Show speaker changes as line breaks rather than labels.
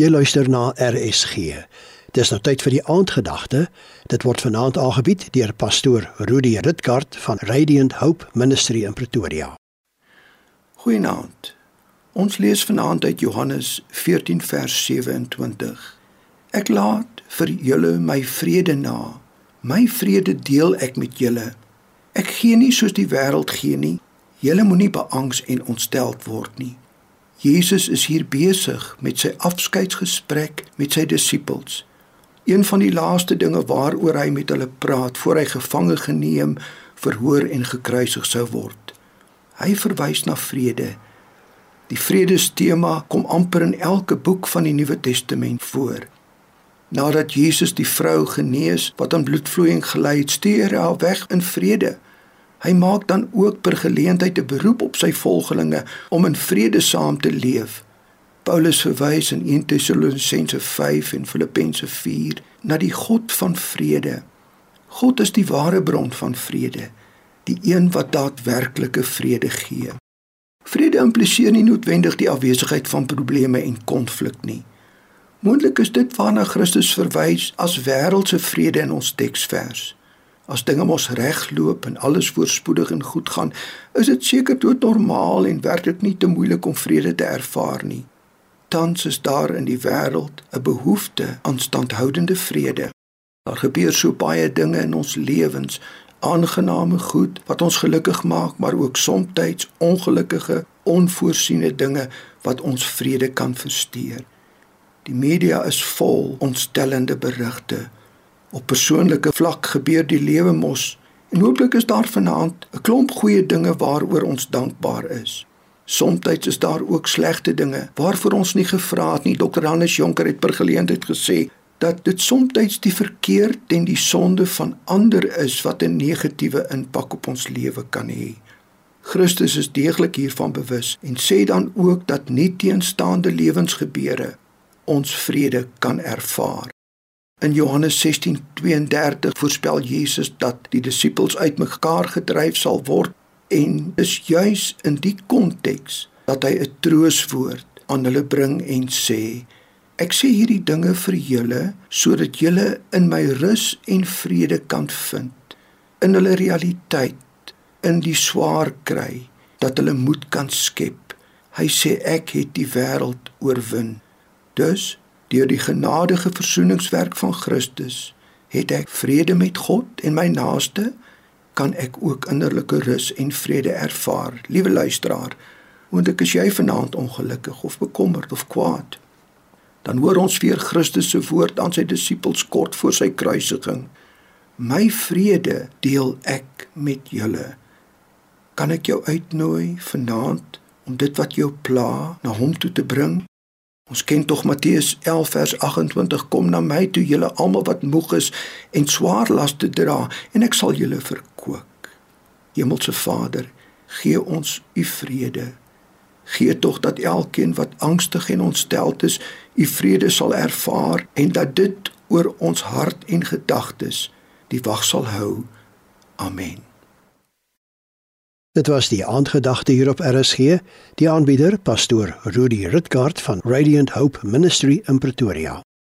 Jy luister na RSG. Dis nou tyd vir die aandgedagte. Dit word vanaand aangebied deur pastoor Rudy Ritgard van Radiant Hope Ministry in Pretoria.
Goeienaand. Ons lees vanaand uit Johannes 14 vers 27. Ek laat vir julle my vrede na. My vrede deel ek met julle. Ek gee nie soos die wêreld gee nie. Julle moenie beangs en ontsteld word nie. Jesus is hier besig met sy afskeidsgesprek met sy disippels. Een van die laaste dinge waaroor hy met hulle praat voor hy gevange geneem, verhoor en gekruisig sou word. Hy verwys na vrede. Die vredestema kom amper in elke boek van die Nuwe Testament voor. Nadat Jesus die vrou genees wat aan bloedvloeiing gely het, stuur hy haar weg in vrede. Hy maak dan ook per geleentheid 'n beroep op sy volgelinge om in vrede saam te leef. Paulus verwys in 1 Tessalonisense 5 en Filippense 4 na die God van vrede. God is die ware bron van vrede, die een wat daadwerklike vrede gee. Vrede impliseer nie noodwendig die afwesigheid van probleme en konflik nie. Moontlik is dit waarna Christus verwys as wêreldse vrede in ons teksvers. As dinge mos regloop en alles voorspoedig en goed gaan, is dit seker doodnormaal en werklik nie te moeilik om vrede te ervaar nie. Tans is daar in die wêreld 'n behoefte aan standhoudende vrede. Daar gebeur so baie dinge in ons lewens, aangename goed wat ons gelukkig maak, maar ook soms ongelukkige, onvoorsiene dinge wat ons vrede kan versteur. Die media is vol ontstellende berigte Op persoonlike vlak gebeur die lewe mos en hooplik is daar vanaand 'n klomp goeie dinge waaroor ons dankbaar is. Somstyds is daar ook slegte dinge waarvoor ons nie gevra het nie. Dr. Hannes Jonker het per geleentheid gesê dat dit somstyds die verkeerd en die sonde van ander is wat 'n negatiewe impak op ons lewe kan hê. Christus is deeglik hiervan bewus en sê dan ook dat nie teenstaande lewensgebeure ons vrede kan ervaar. In Johannes 16:32 voorspel Jesus dat die disippels uitmekaar gedryf sal word en is juis in die konteks dat hy 'n trooswoord aan hulle bring en sê: Ek sê hierdie dinge vir julle sodat julle in my rus en vrede kan vind in hulle realiteit in die swaar kry dat hulle moed kan skep. Hy sê ek het die wêreld oorwin. Dus Deur die genadige versoeningswerk van Christus het ek vrede met God en my naaste kan ek ook innerlike rus en vrede ervaar. Liewe luisteraar, want ek is jy vanaand ongelukkig of bekommerd of kwaad. Dan hoor ons weer Christus se woord aan sy disippels kort voor sy kruisiging. My vrede deel ek met julle. Kan ek jou uitnooi vanaand om dit wat jou pla na hom toe te bring? Ons ken tog Matteus 11 vers 28 kom na my toe julle almal wat moeg is en swaar las te dra en ek sal julle verkoop. Hemelse Vader, gee ons u vrede. Gee tog dat elkeen wat angstig en ontsteld is, u vrede sal ervaar en dat dit oor ons hart en gedagtes die wag sal hou. Amen.
Dit was die aandgedagte hier op RSG, die aanbieder pastoor Rudy Rutgard van Radiant Hope Ministry in Pretoria.